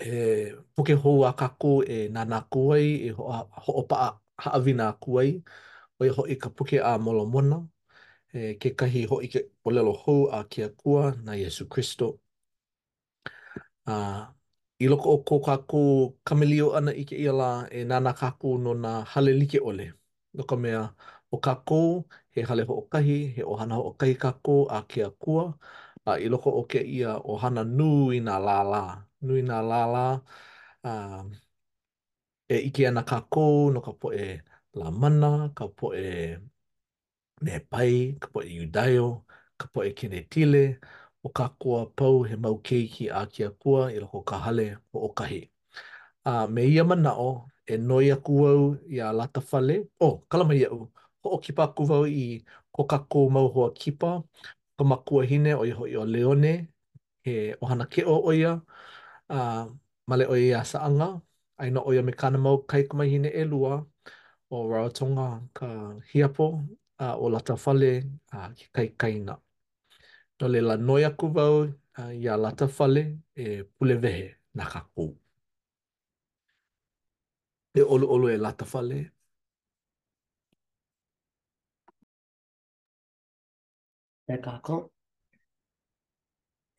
He puke hou a kākou e nānā aku ai, e hoʻopaʻa haʻawina aku ai, ʻo ia hoʻi ka Puke a Molomona, he kekahi hōʻike ʻōlelo hou a ke Akua na Iesū Kristo. A, i loko o ko kākou kamaʻilio ʻana i kēia lā, e nānā kākou no nā hale like ʻole. no ka mea, ʻo kākou, he hale hoʻokahi, he ʻohana hoʻokahi kākou a ke Akua, a i loko o kēia ʻohana nui nā lālā, nui nā lālā a e ʻike ana kākou no ka poʻe Lāmana, ka poʻe Nēpai, ka poʻe Iudaio, ka poʻe Kenetile, ʻo kākou a pau he mau keiki a ke Akua i loko o ka hale hoʻokahi. A me ia manaʻo, e noi aku au iā Latafale, oh, kala mai iaʻu, hoʻokipa aku wau i ko kākou mau hoa kipa, ʻo ka makuahine, ʻo ia hoʻi ʻo Leone, he ʻohana Keʻo ʻo ia, a male ʻo ia iā Saʻaga, aia nō ʻo ia me kāna mau kaikamahine ʻelua, ʻo Rarotonga ka hiapo, a ʻo Latafale ke kaikaina. No laila, noi aku wau iā Latafale e pule wehe na kākou. E ʻoluʻolu e Latafale. E kākou.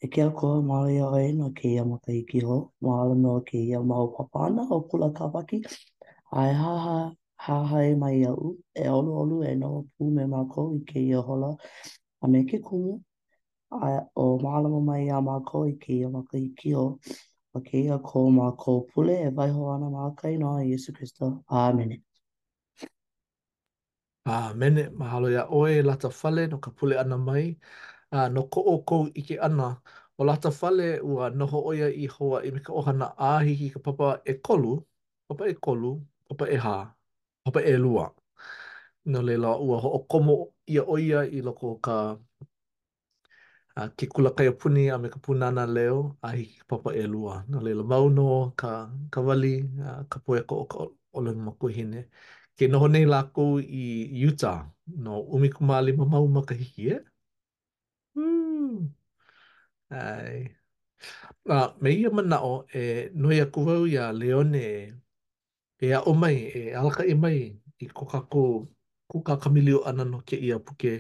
E ke Akua, mahalo iā ʻoe no kēia makahiki hou, mahalo no kēia mau papahana o Kula Kāpaki, a e haha hahai mai iaʻu e ʻoluʻolu e noho pū me mākou i kēia hola a me ke kumu a e mālama mai iā mākou i kēia makahiki hou. ʻO kēia ko mākou pule e waiho ana ma ka inoa a Iesū Kristo. ʻĀmene. ʻĀmene, mahalo iā ʻoe Latafale no ka pule ʻana mai a no ko ʻoukou ʻike ʻana, ʻo Latafale ua noho ʻo ia i Hawaiʻi me ka ʻohana a hiki i ka papa ʻekolu, Papa ʻekolu, papa ʻehā, papa ʻelua. No laila, ua hoʻokomo ʻia ʻo ia i loko o ka a ke Kula Kaiapuni a me ka Pūnana Leo a hiki i ka papa ʻelua. No laila, mau nō ka ka wali a ka poeko o ka ʻōlelo makuahine. Ke noho nei lākou i Utah no ʻumikūmālima mau makahiki, e? ʻAe. A me ia manaʻo e noi aku wau iā Leone ē, e aʻo mai, e alakaʻi mai i ko kākou kūkā kamaʻilio ʻana no kēia puke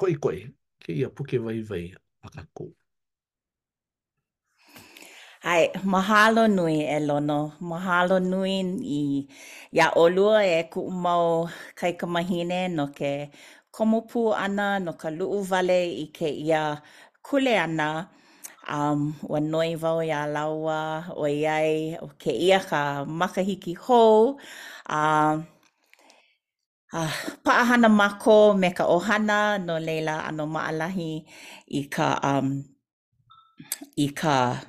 koʻikoʻi, kēia puke waiwai a kākou. ʻAe, mahalo nui e Lono. Mahalo nui i iā ʻolua e kuʻu mau kaikamahine no ke komo pū ʻana no ka luʻu wale i kēia kuleana. Ua noi wau iā lāua ʻoiai ʻo kēia ka makahiki hou a Uh, paʻahana mākou me ka ʻohana, no laila ʻano maʻalahi i ka um, i ka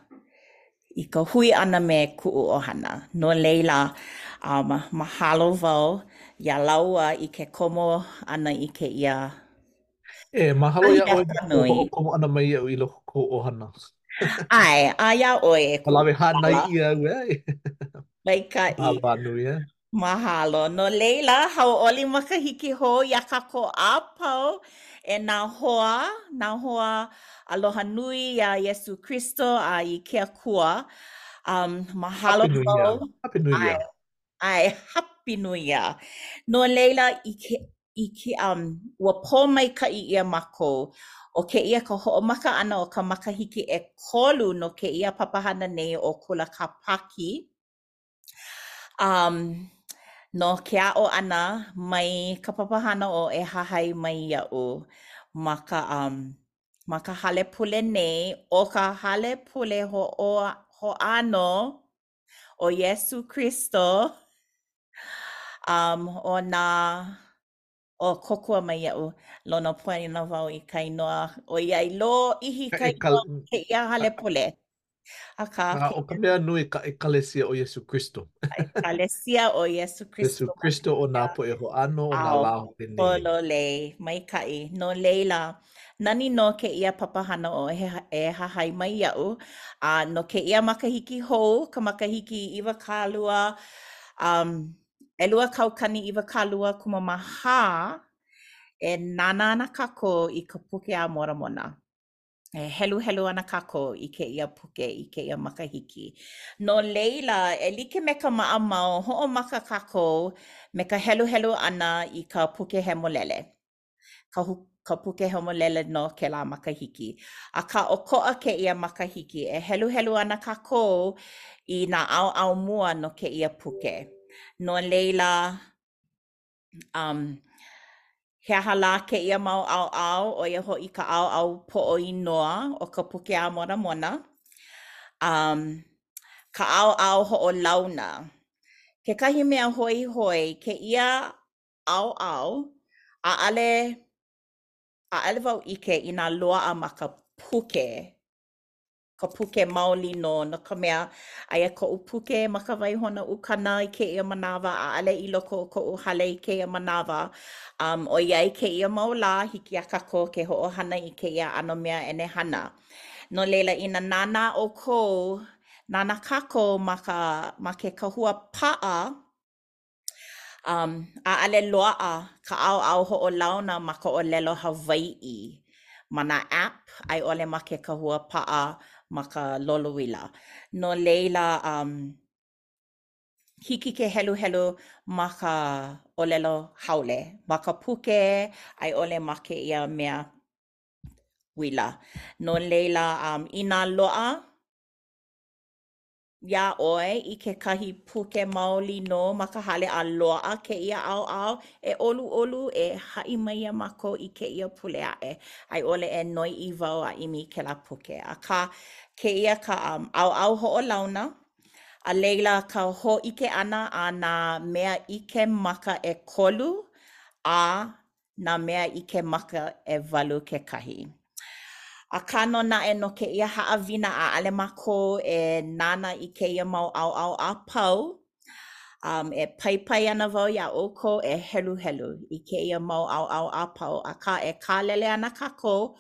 i ka hui ʻana me kuʻu ʻohana. No laila, um, mahalo wau iā lāua i ke komo ʻana i kēia. E, mahalo iā ʻoe i ke komo ʻana mai iaʻu i loko kou ʻohana. ʻAe, a iā ʻoe. Ua lawe hānai ʻia ʻoe, ʻae. Maikaʻi. Mahalo nui e. Mahalo. No laila, hauʻoli makahiki hou iā kākou a pau e nā hoa, nā hoa aloha nui iā Iesū Kristo a i ke Akua. Um, mahalo Happy New Year. wau. Happy New Year. ʻAe, Happy New Year. No laila, i ke, i ke, um, ua pōmaikaʻi ʻia mākou. ʻO kēia ka hoʻomaka ʻana o ka makahiki ʻekolu no kēia papahana nei ʻo Kula Kāpaki. Um, no ke aʻo ʻana mai ka papahana ʻo E hahai mai iaʻu ma ka um, ma ka hale pule nei, ʻo ka hale pule hoʻo hoʻāno o Iesū Kristo, um, o nā ʻŌ, kōkua mai iaʻu, Lono, poina wau i ka inoa, ʻoiai lōʻihi ka inoa o kēia hale pule. Akā, ʻo ka mea nui ka ʻEkalesia o Iesū Kristo. Ka ʻEkalesia o Iesū Kristo. Iesū Kristo o nā poʻe hoʻāno o nā lā hope nei. Pololei maikaʻi. No laila, nani nō kēia papahana ʻo E hahai mai iaʻu, a no kēia makahiki hou, ka makahiki iwakālua, ʻelua kaukani iwakālua kumamāhā e nānā ana kākou i ka puke a Moramona. E heluhelu ana kākou i kēia puke i kēia makahiki. No laila, e like me ka maʻamau, hoʻomaka kākou me ka heluhelu ʻana i ka puke hemolele. ka puke hemolele no kēlā makahiki. Akā ʻokoʻa kēia makahiki, e heluhelu ana kākou i nā ʻaoʻao mua no kēia puke. No laila, he aha lā kēia mau ʻaoʻao, ʻo ia hoʻi ka ʻaoʻao poʻo inoa o ka puke a Moramona, ka ʻaoʻao hoʻolauna. Kekahi mea hoihoi kēia ʻaoʻao, ʻaʻale ʻaʻale wau ʻike i inā loaʻa ma ka puke, ka puke maoli nō no ka mea, aia koʻu puke ma ka waihona ukana i kēia manawa, ʻaʻale i loko o koʻu hale i kēia manawa. Um, ʻoiai kēia mau lā, hiki iā kākou ke hoʻohana i kēia ʻano mea ʻenehana. No laila, i nānā ʻoukou, nānā kākou ma ka ma ke kahua paʻa Um, ʻaʻale loaʻa ka ʻaoʻao hoʻolauna ma ka ʻōlelo Hawaiʻi ma nā app a i ʻole ma ke kahua paʻa ma ka lolouila. No laila, um, hiki ke heluhelu ma ka ʻōlelo haole, ma ka puke a i ʻole ma kēia mea uila. No laila, um, inā loaʻa, iā ʻoe i kekahi puke maoli nō ma ka hale a loaʻa kēia ʻaoʻao e ʻoluʻolu, e haʻi mai iā mākou i kēia pule aʻe a i ʻole e noiʻi wau a ʻimi i kēlā puke. Akā, kēia ka ʻaoʻao hoʻolauna, a laila ka hōʻike ʻana a nā mea ʻike maka ʻekolu a nā mea ʻike maka ʻewalu kekahi. Akā nō naʻe, no kēia haʻawina, ʻaʻole mākou e nānā i kēia mau ʻaoʻao a pau. Um, e paipai ana wau iā ʻoukou e heluhelu i kēia mau ʻaoʻao a pau, akā e kālele ana kākou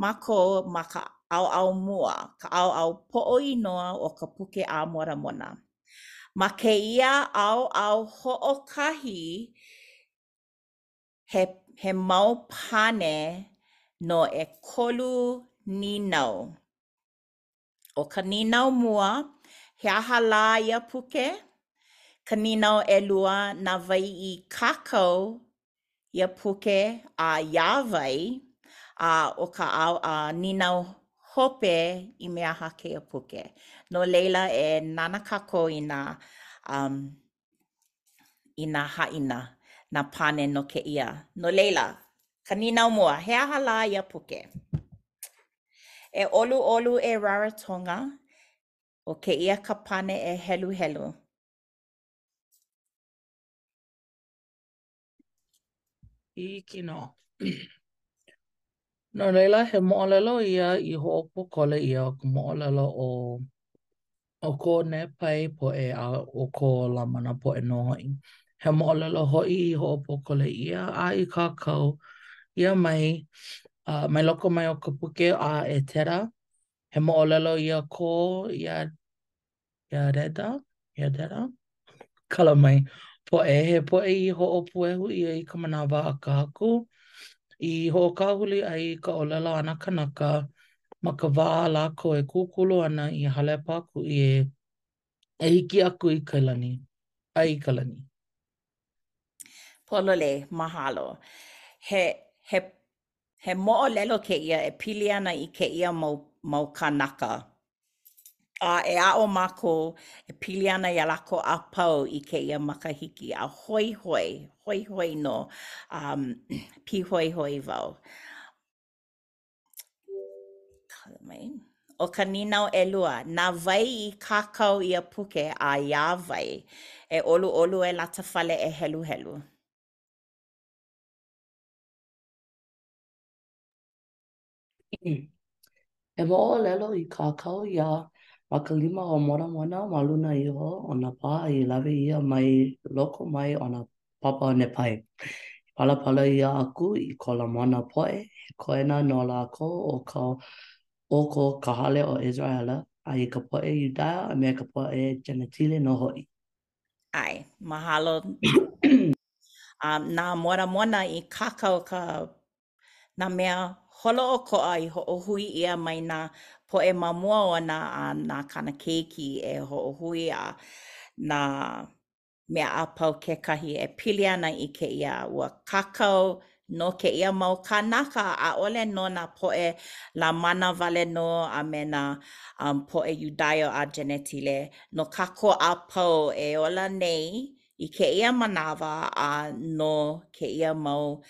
mākou ma ka ʻaoʻao mua, ka ʻaoʻao poʻo inoa o ka puke a Moramona. Ma kēia ʻaoʻao hoʻokahi He, he mau pane no ʻekolu nīnau. ʻO ka nīnau mua, he aha lā ia puke? Ka nīnau ʻelua, na wai i kākau ia puke a iā wai, a ʻo ka ʻao a nīnau hope i mea aha kēia puke. No laila e nānā kākou i nā um, i nā haʻina, nā pane no kēia. No laila, ka nīnau mua, he aha lā ia puke? E ʻoluʻolu e Rarotonga, ʻo kēia ka pane e heluhelu. Hiki nō. No laila, he moʻolelo ia i hoʻopōkole ʻia o ka moʻolelo o ʻo ko Nepai Poʻe a ʻo ko Lamana Poʻe nō hoʻi. He moʻolelo hoʻi i hoʻopōkole ʻia a i kākau ʻia mai mai loko mai o ka puke a ʻEtera. He moʻolelo ia ko Ia Iareda, Iareda, kala mai poʻe. He poʻe i hoʻopuehu ʻia i ka manawa a ka Haku i hoʻokāhuli ai i ka ʻōlelo a nā kānaka ma ka wā a lākou e kūkulu ana i hale pākuʻi e, e hiki aku i ka lani, a i ka lani. Pololei, mahalo. He, he He moʻolelo kēia e pili ana i kēia mau mau kānaka, a e aʻo mākou e pili ana iā lākou a pau i kēia makahiki a hoihoi, hoihoi nō, a pīhoihoi wau. ʻO ka nīnau ʻelua, na wai i kākau ia puke a iā wai e ʻoluʻolu e Latafale e heluhelu? He moʻolelo i kākau ʻia ma ka lima o Moramona ma luna iho o nā pā i lawe ʻia mai loko mai o nā papa o Nepai. I palapala ʻia aku i ko Lamana poʻe, he koena nō lākou o ka o ko ka hale o ʻIseraʻela, a i ka poʻe Iudaio a me ka poʻe Genetile nō hoʻi. ʻAe, mahalo. A na Moramona i kākau ka, nā mea holoʻokoʻa i hoʻohui ʻia mai nā poʻe ma mua ona a na kāna keiki e hoʻohui, a, nā mea a pau kekahi e pili ana i kēia ua kākau No kēia mau kānaka, ʻaʻole no nā poʻe Lamana wale nō a me nā poʻe Iudaio a Genetile, no kākou a pau e ola nei i kēia manawa a no kēia mau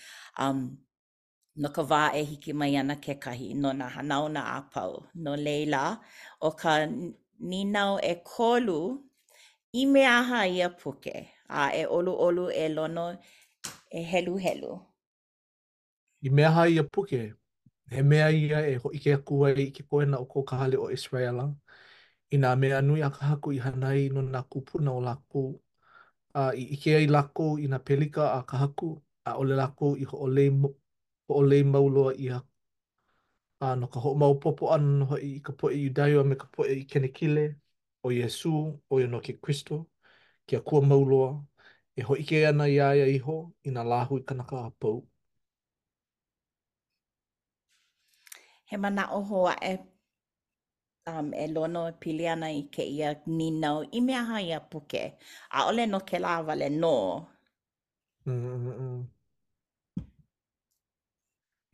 no ka wā e hiki mai ana kekahi no nā hanauna a pau. No laila, ʻo ka nīnau ʻekolu, I mea aha ia puke? A e ʻoluʻolu e Lono e heluhelu. I mea aha ia puke? He mea ia e hōʻike aku ai i ke koena o ko ka hale o ʻIseraʻela, i nā mea nui a ka Haku i hana ai no nā kūpuna o lākou, a i ʻike ai lākou i nā pelika a ka Haku, ʻaʻole lākou i hoʻolei, hoʻolei mau loa ʻia. A no ka hoʻomaopopo ʻana nō hoʻi i ka poʻe Iudaio a me ka poʻe i Kenekile, ʻo Iesū, ʻo ia nō ke Kristo, ke Akua mau loa, e hōʻike ana iā ia iho i nā lāhui kanaka a pau. He manaʻo hou aʻe e Lono e pili ana i kēia nīnau, i mea aha ia puke? ʻAʻole no kēlā wale nō.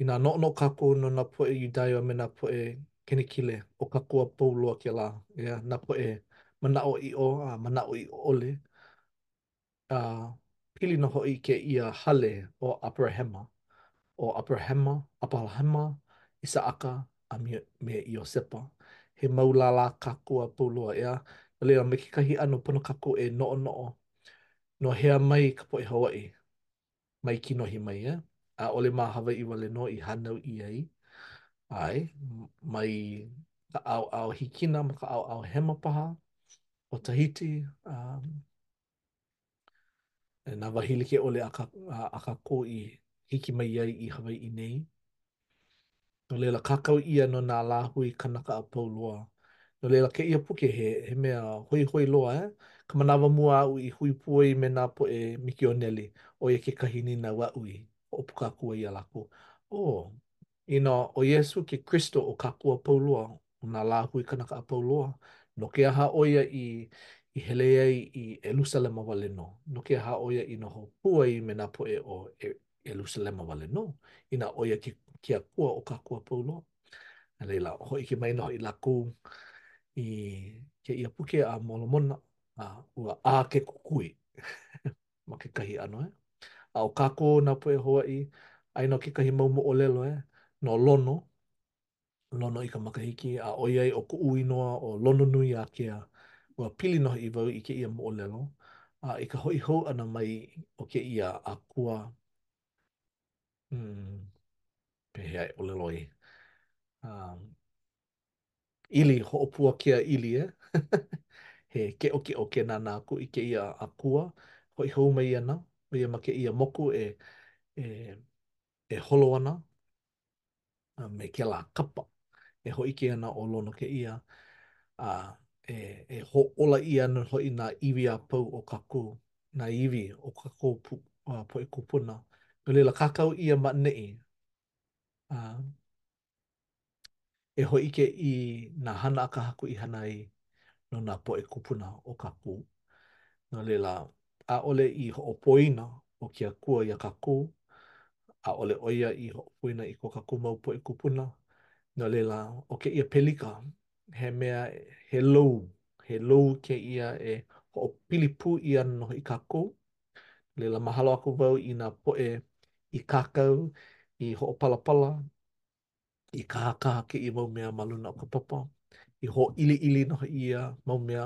Inā noʻonoʻo kākou no nā poʻe Iudaio a me nā poʻe Kenikile, ʻo kākou a pau loa kēlā, ʻeā, nā poʻe manaʻoʻiʻo a manaʻoʻiʻo ʻole, a pili nō hoʻi i kēia hale ʻo ʻAberahama, ʻo ʻAberahama, ʻAberahama, ʻIsaʻaka, a me, me Iosepa. He mau lālā kākou a pau loa, ʻeā? No laila, me kekahi ʻano pono kākou e noʻonoʻo, no hea mai ka poʻe Hawaiʻi? mai kinohi mai a ʻaʻole ma Hawaiʻi wale nō i hānau ʻia ai ai mai ka ʻaoʻao hikina ma ka ʻaoʻao hema paha o Tahiti a e nā wahi like ʻole a kā, a kākou i hiki mai ai i Hawaiʻi nei. No laila, kākau ʻia no nā lāhui kanaka a pau loa. No laila, kēia puke, he, he mea hoihoi loa, ʻē. Ka manawa mua aʻu i hui pū ai me nā poʻe mikioneli, ʻo ia kekahi nīnau aʻu i hoʻopuka aku ai iā lākou, Oh, inā ʻo Iesū ke Kristo o kākou a pau loa, o nā lāhui kanaka a pau loa, no ke aha ʻo ia i i hele ai i ʻElusalema wale nō? No ke aha ʻo ia i noho pū ai me nā poʻe o ʻElusalema wale nō, inā ʻo ia ke ke Akua o kākou a pau loa? No laila, hōʻike mai nō hoʻi lākou i kēia puke a Molomona, a ua ʻā ke kukui ma kekahi ʻano, ʻē. A ʻo kākou nā poʻe Hawaiʻi, aia nō kekahi mau moʻolelo, ʻē, no Lono, Lonoikamakahiki, a ʻoiai ʻo kuʻu inoa ʻo Lononuiākea, ua pili nō hoʻi wau i kēia moʻolelo, a i ka hoʻi hou ʻana mai o kēia akua, mm, pehea e ʻōlelo ai, um, ʻili, hoʻopuakea ʻili, e? he keʻokeʻo ke nānā aku i kēia akua, hoʻi hou mai ana ʻo ia ma kēia moku e, e, e holo ana, a me kēlā kapa e hōʻike ana ʻo Lono kēia, a e e hōʻola ʻia nō hoʻi nā iwi a pau o kākou, nā iwi o kākou pū a poʻe kūpuna. No laila, kākau ʻia ma ʻaneʻi. A e hōʻike i nā hana a ka Haku i hana ai no nā poʻe kūpuna o kākou. No laila, ʻaʻole i hoʻopoina ʻo ke Akua iā kākou, ʻaʻole ʻo ia i hoʻopoina i ko kākou mau poʻe kūpuna. No laila, ʻo kēia pelika, he mea he lou, he lou kēia e hoʻopili pū ʻia ana nō hoʻi kākou. No laila, mahalo aku wau i nā poʻe i kākau, i hoʻopalapala, i kahakaha kēia mau mea ma luna o ka papa, i hōʻiliʻili nō hoʻi ia mau mea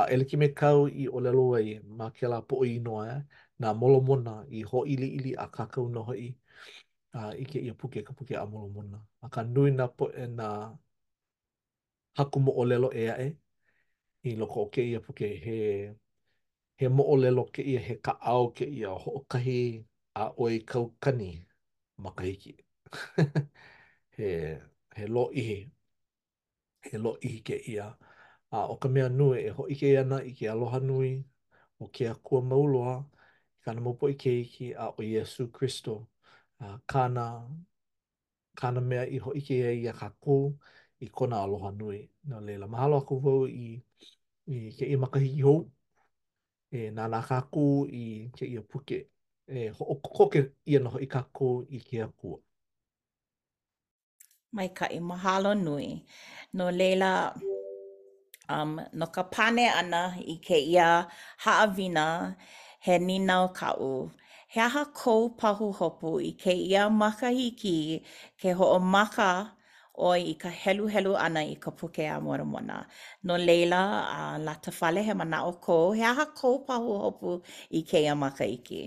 a e like me kāu i ʻōlelo ai ma kēlā poʻo inoa ē, na Molomona i hōʻiliʻili a kākau nō hoʻi i kēia puke, ka puke a Molomona. Akā, nui nā poʻe nā haku moʻolelo ʻē aʻe i loko o kēia puke. He he moʻolelo kēia, he kaʻao kēia, hoʻokahi a ʻoi kaukani makahiki. he he lōʻihi, he lōʻihi kēia. A ʻo ka mea nui, e hōʻike ana i ke aloha nui o ke Akua mau loa i kāna mau poʻe keiki a ʻo Iesū Kristo, a kāna kāna mea i hōʻike ai iā kākou i kona aloha nui. No laila, mahalo aku wau i i kēia makahiki hou e nānā kākou i kēia puke, e hoʻokokoke ʻia nō hoʻi kākou i ke Akua. Maikaʻi, mahalo nui. No laila, No ka pane ʻana i kēia haʻawina, he nīnau kaʻu, he aha kou pahuhopu i kēia makahiki ke hoʻomaka ʻoe i ka heluhelu ʻana i ka Puke a Moramona? No laila, Latafale, he manaʻo kou, he aha kou pahuhopu i kēia makahiki?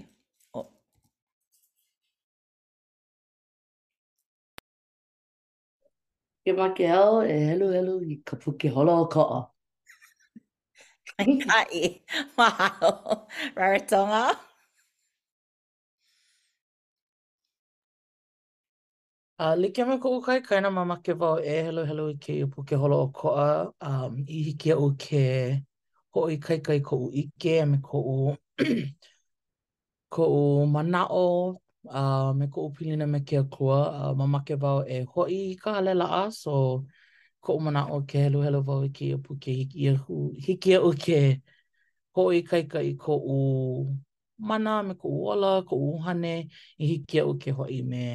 Makemake au e heluhelu i ka puke holoʻokoʻa. Maikaʻi. Mahalo. Rarotonga. A like me koʻu kaikaina mamake wau e heluhelu i kēia puke holoʻokoʻa um, i hiki iaʻu ke hoʻoikaika i koʻu ʻike a me koʻu koʻu manaʻo a me koʻu pilina me ke Akua, a mamake wau e hoʻi i ka hale laʻa, so koʻu manaʻo ke heluhelu wau i kēia puke hiki iaʻu hiki iaʻu ke hoʻoikaika i koʻu mana a me koʻu ola, koʻu ʻuhane i hiki iaʻu ke hoʻi me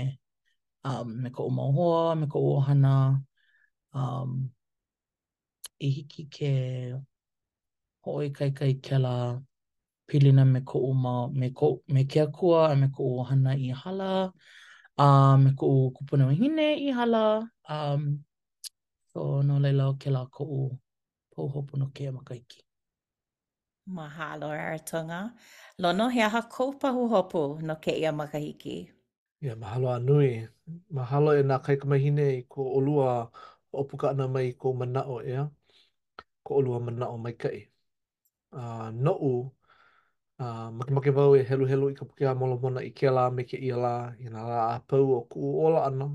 me koʻu mau hoa a me koʻu ʻohana um i hiki ke hoʻoikaika i kēlā pilina me koʻu mau, me ko, me ke Akua a me koʻu ʻohana i hala, a me koʻu kupunawahine i hala, a so no laila ʻo kēlā koʻu pahuhopu no kēia makahiki. Mahalo Rarotonga. Lono he aha kou pahuhopu no kēia makahiki? Ia, mahalo a nui. Mahalo e nā kaikamahine i ko ʻolua hoʻopuka ʻana mai i kou manaʻo, ʻea? Ko ʻolua manaʻo maikaʻi. uh, noʻu, uh, makemake wau e heluhelu i ka puke a Molomona i kēlā me kēia lā, i nā lā a pau o kuʻu ola ʻana,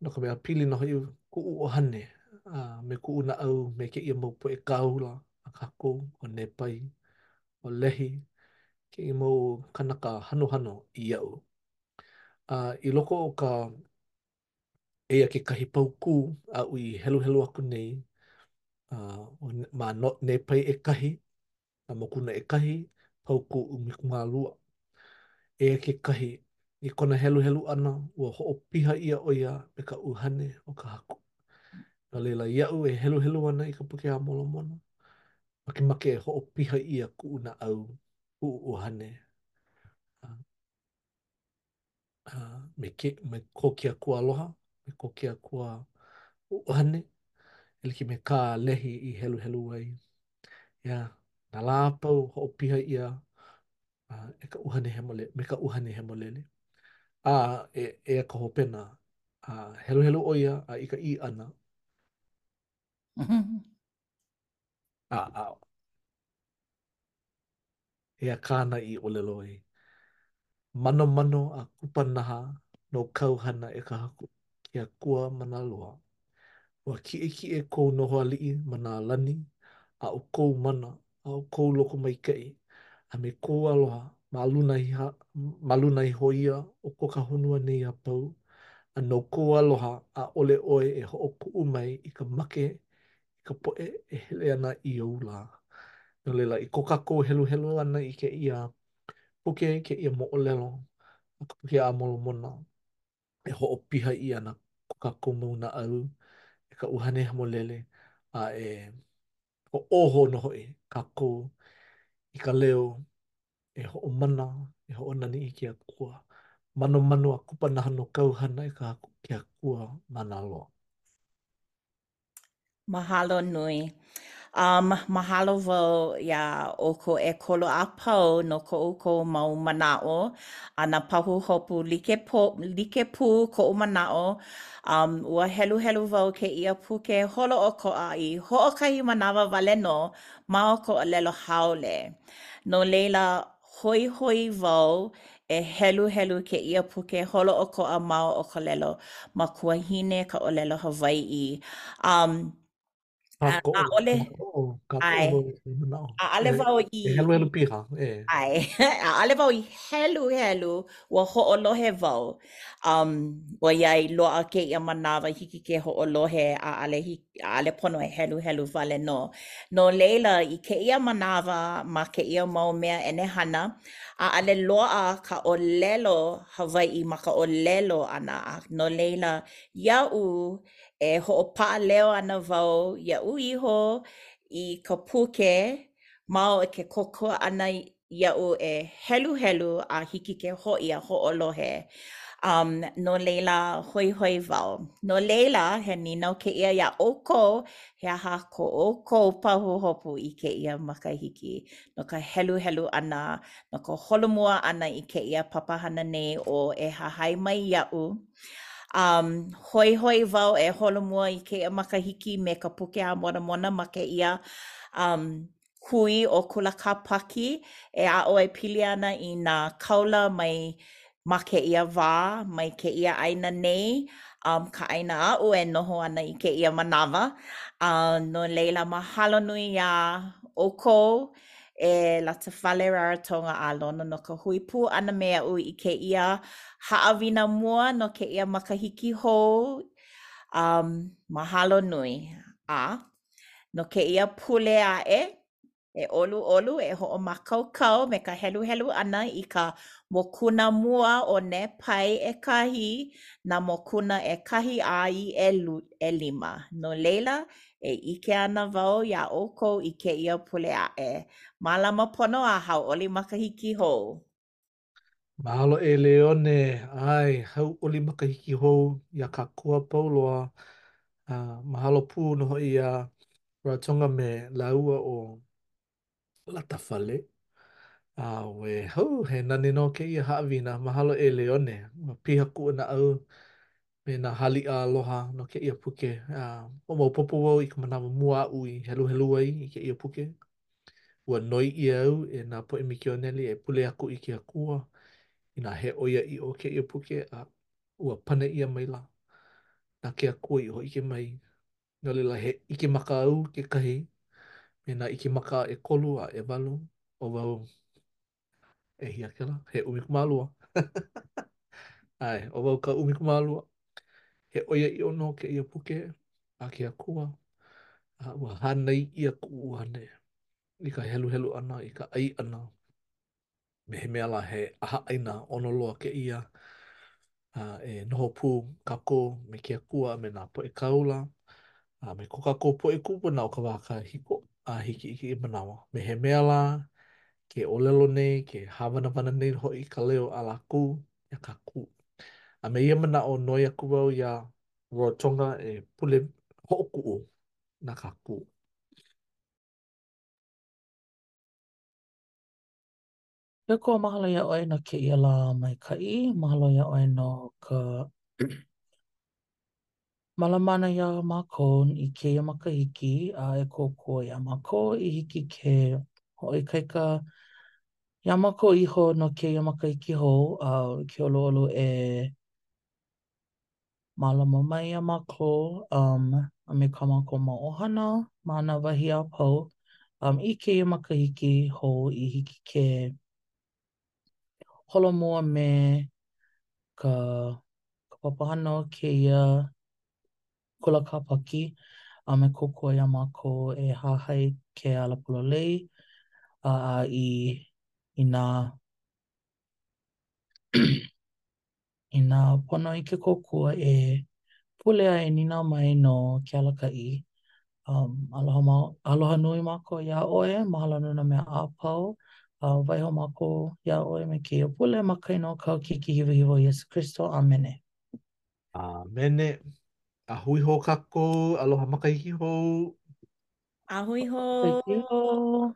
no ka mea pili nō hoʻi kuʻu ʻuhane, uh, me kuʻu naʻau me kēia mau poʻe kāula a kākou ʻo Nepai, ʻo Lehi, kēia mau kanaka hanohano iaʻu. Uh, I loko o ka Eia kekahi paukū aʻu i heluhelu aku nei, a, ʻo, ma no, Nepai ʻekahi, a Mokuna ʻekahi, paukū ʻumikūmālua. Eia kekahi, i kona heluhelu ʻana, ua hoʻopiha ʻia ʻo ia me ka ʻuhane o ka Haku. No laila, iaʻu e heluhelu ana i ka Puke a Molomona, makemake e hoʻopiha ʻia kuʻu naʻau, kuʻu ʻuhane, a. me ke, me ko ke Akua aloha, me ko ke Akua ʻuhane, e like me kā Lehi i heluhelu ai. Yeah, nā lā a pau hoʻopiha ʻia uh, e ka ʻUhane Hemole, me ka ʻUhane Hemolele. ʻAe, a ka hopena, a uh, heluhelu ʻo ia a i ka ʻī ʻana. a, a. Eia kāna i ʻōlelo ai, Manomano a kupanaha nō kāu hana e ka Haku, ke Akua mana loa. Ua kiʻekiʻe kou noho aliʻi ma nā lani a ʻo kou mana a ʻo kou lokomaikaʻi a me kou aloha ma luna iho ma luna iho ia o ko ka honua nei a pau, a no kou aloha ʻaʻole ʻoe e hoʻokuʻu mai i ka make i ka poʻe e hele ana i ou lā. No laila, i ko kākou heluhelu ʻana i kēia puke, kēia moʻolelo a ka Puke a Molomona, e hoʻopiha ʻia ana ko kākou mau naʻau e ka ʻUhane Hemolele, a e hoʻōho nō hoʻi kākou i ka leo e hoʻomana, e hoʻonani i ke Akua. Manomano a kupanaha nō kāu hana e ka Haku, ke Akua Mana Loa. Mahalo nui. Um, mahalo wau iā ʻoukou ʻekolu a pau no ko ʻoukou mau manaʻo a nā pahuhopu like pō, like pū koʻu manaʻo. Um, ua heluhelu wau kēia puke holoʻokoʻa i hoʻokahi manawa wale nō ma o ka ʻōlelo haole. No laila, hoihoi wau e heluhelu kēia puke holoʻokoʻa ma o ka ʻōlelo makuahine ka ʻōlelo Hawaiʻi. Um, ʻaʻole, ʻae, ʻaʻole wau i... E heluhelu piha, e. ʻAe, ʻaʻole wau i heluhelu, ua hoʻolohe wau. Um, ʻoiai loaʻa kēia manawa hiki ke hoʻolohe, ʻaʻale, ʻaʻale pono e heluhelu wale nō. No laila, i kēia manawa ma kēia mau mea ʻenehana, ʻaʻale loaʻa ka ʻōlelo Hawaiʻi ma ka ʻōlelo ʻana. A no laila, iaʻu e hoʻopaʻaleo ana wau iaʻu iho i ka puke ma o ke kōkua ʻana iaʻu e heluhelu a hiki ke hoʻi a hoʻolohe. Um, no laila, hoihoi wau. No laila, he nīnau kēia iā ʻoukou, he aha ko ʻoukou pahuhopu i kēia makahiki no ka heluhelu ʻana, no ka holomua ʻana i kēia papahana nei ʻo E Hahai Mai Iaʻu? Um, hoihoi wau e holomua i kēia makahiki me ka Puke a Moramona ma kēia um, hui ʻo Kula Kāpaki e aʻo e pili ana i nā kāula mai ma kēia wā, mai kēia ʻāina nei, um ka ʻāina aʻu e noho ana i kēia manawa. A no laila, mahalo nui iā ʻoukou, e Latafale Rarotonga ʻĀlona no ka hui pū ʻana me aʻu i kēia haʻawina mua no kēia makahiki hou. Um mahalo nui. A No kēia pule aʻe, e ʻoluʻolu, e hoʻomākaukau me ka heluhelu ʻana i ka mokuna mua o Nepai ʻekahi, nā mokuna ʻekahi a i ʻelima. No laila, e ʻike ana wau iā ʻoukou i kēia pule aʻe. Mālama pono a hauʻoli makahiki hou. Mahalo e Leone, ʻae, hauʻoli makahiki hou iā kākou pau loa, a mahalo pū nō hoʻi iā Ratonga me lāua ʻo Latafale. Auē hoʻi, he nani nō kēia haʻawina, mahalo e Leone, ua piha kuʻu naʻau me nā haliʻa aloha no kēia puke. Ua maopopo wau i ka manawa mua aʻu i heluhelu ai i kēia puke. Ua noi ʻia au e nā poʻe mikioneli e pule aku i ke Akua inā he ʻoiaʻiʻo kēia puke a ua pane ʻia maila, na ke Akua i hōʻike mai. No laila, he ʻike maka au kekahi me nā ʻike maka ʻekolu a ʻewalu. ʻO wau. ʻEhia kēlā, he ʻumikūmālua. ʻAe, ʻo wau ka ʻumikūmālua. He ʻoiaʻiʻo nō kēia puke a ke Akua. A ua hānai ʻia kuʻu ʻuhane. I ka heluhelu ʻana, i ka ʻai ʻana. Me he mea lā he ʻahaʻaina ʻono loa kēia. a e noho pū kākou me ke Akua a me nā poʻe kāula, a me ko kākou poʻe kūpuna o ka wā kahiko a hiki i kēia manawa, me he mea lā, ke ʻōlelo nei, ke hāwanawana nei hoʻi ka leo a lākou iā kākou. A me ia manaʻo, noi aku wau iā Roy Chong e pule hoʻokuʻu na kākou. E ke Akua, mahalo iā ʻoe no kēia lā maikaʻi. Mahalo iā ʻoe no ka mālama ʻana iā mākou i kēia makahiki a e kōkua iā mākou i hiki ke hoʻoikaika iā mākou iho no kēia makahiki hou a ke ʻoluʻolu e Mālama mai iā mākou um a me ko mākou mau ʻohana ma nā wahi a pau um i kēia makahiki hou i hiki ke holomua me ka ka papahana o kēia kula Kāpaki a me kōkua iā mākou e hahai ke ala pololei a a i i nā Inā pono i ke kōkua e pule a e nīnau mai no ke alakaʻi, um, aloha ma, aloha nui mākou iā ʻoe, mahalo no nā mea a pau, a waiho mākou iā ʻoe me kēia pule ma ka inoa o kāu Keiki Hiwahiwa ʻo Iesū Kristo. ʻĀmene. ʻĀmene. A hui hou kākou, aloha makahiki hou. A hui hou. Hui hou.